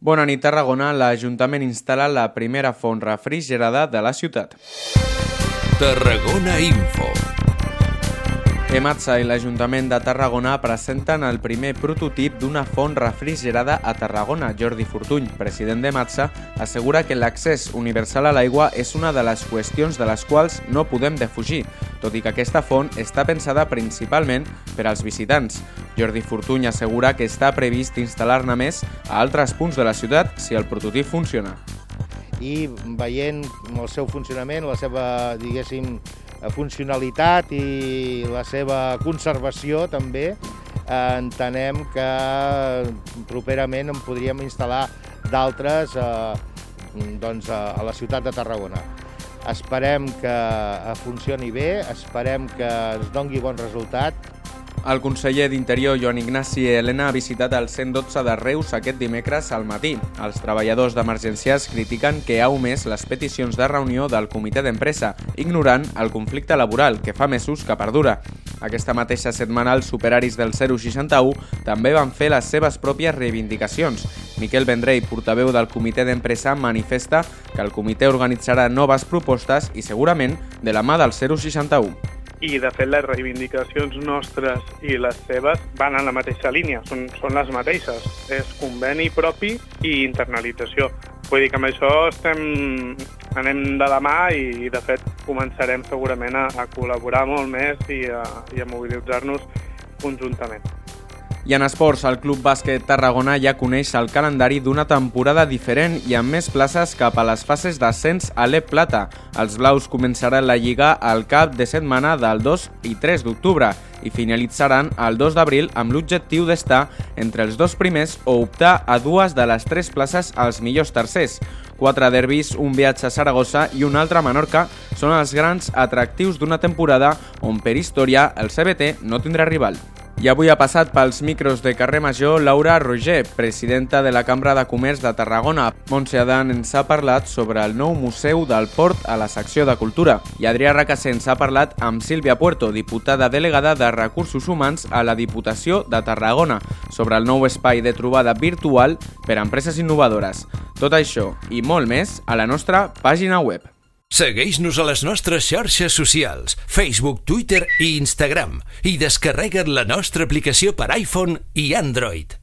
Bona nit, Tarragona. L'Ajuntament instal·la la primera font refrigerada de la ciutat. Tarragona Info. EMATSA i l'Ajuntament de Tarragona presenten el primer prototip d'una font refrigerada a Tarragona. Jordi Fortuny, president d'EMATSA, assegura que l'accés universal a l'aigua és una de les qüestions de les quals no podem defugir, tot i que aquesta font està pensada principalment per als visitants. Jordi Fortuny assegura que està previst instal·lar-ne més a altres punts de la ciutat si el prototip funciona. I veient el seu funcionament, la seva, diguéssim, funcionalitat i la seva conservació també, entenem que properament en podríem instal·lar d'altres eh, doncs, a la ciutat de Tarragona. Esperem que funcioni bé, esperem que es dongui bon resultat el conseller d'Interior, Joan Ignasi Helena, ha visitat el 112 de Reus aquest dimecres al matí. Els treballadors d'emergències critiquen que ha omès les peticions de reunió del comitè d'empresa, ignorant el conflicte laboral que fa mesos que perdura. Aquesta mateixa setmana els superaris del 061 també van fer les seves pròpies reivindicacions. Miquel Vendrell, portaveu del comitè d'empresa, manifesta que el comitè organitzarà noves propostes i segurament de la mà del 061 i de fet les reivindicacions nostres i les seves van en la mateixa línia, són, són les mateixes. És conveni propi i internalització. Vull dir que amb això estem, anem de la mà i de fet començarem segurament a, a col·laborar molt més i a, i a mobilitzar-nos conjuntament. I en esports, el Club Bàsquet Tarragona ja coneix el calendari d'una temporada diferent i amb més places cap a les fases d'ascens a l'E Plata. Els blaus començaran la Lliga al cap de setmana del 2 i 3 d'octubre i finalitzaran el 2 d'abril amb l'objectiu d'estar entre els dos primers o optar a dues de les tres places als millors tercers. Quatre derbis, un viatge a Saragossa i un altre a Menorca són els grans atractius d'una temporada on per història el CBT no tindrà rival. I avui ha passat pels micros de carrer Major Laura Roger, presidenta de la Cambra de Comerç de Tarragona. Montse Adan ens ha parlat sobre el nou Museu del Port a la secció de Cultura. I Adrià Racassens ha parlat amb Sílvia Puerto, diputada delegada de Recursos Humans a la Diputació de Tarragona, sobre el nou espai de trobada virtual per a empreses innovadores. Tot això i molt més a la nostra pàgina web. Segueix-nos a les nostres xarxes socials, Facebook, Twitter i Instagram i descarrega't la nostra aplicació per iPhone i Android.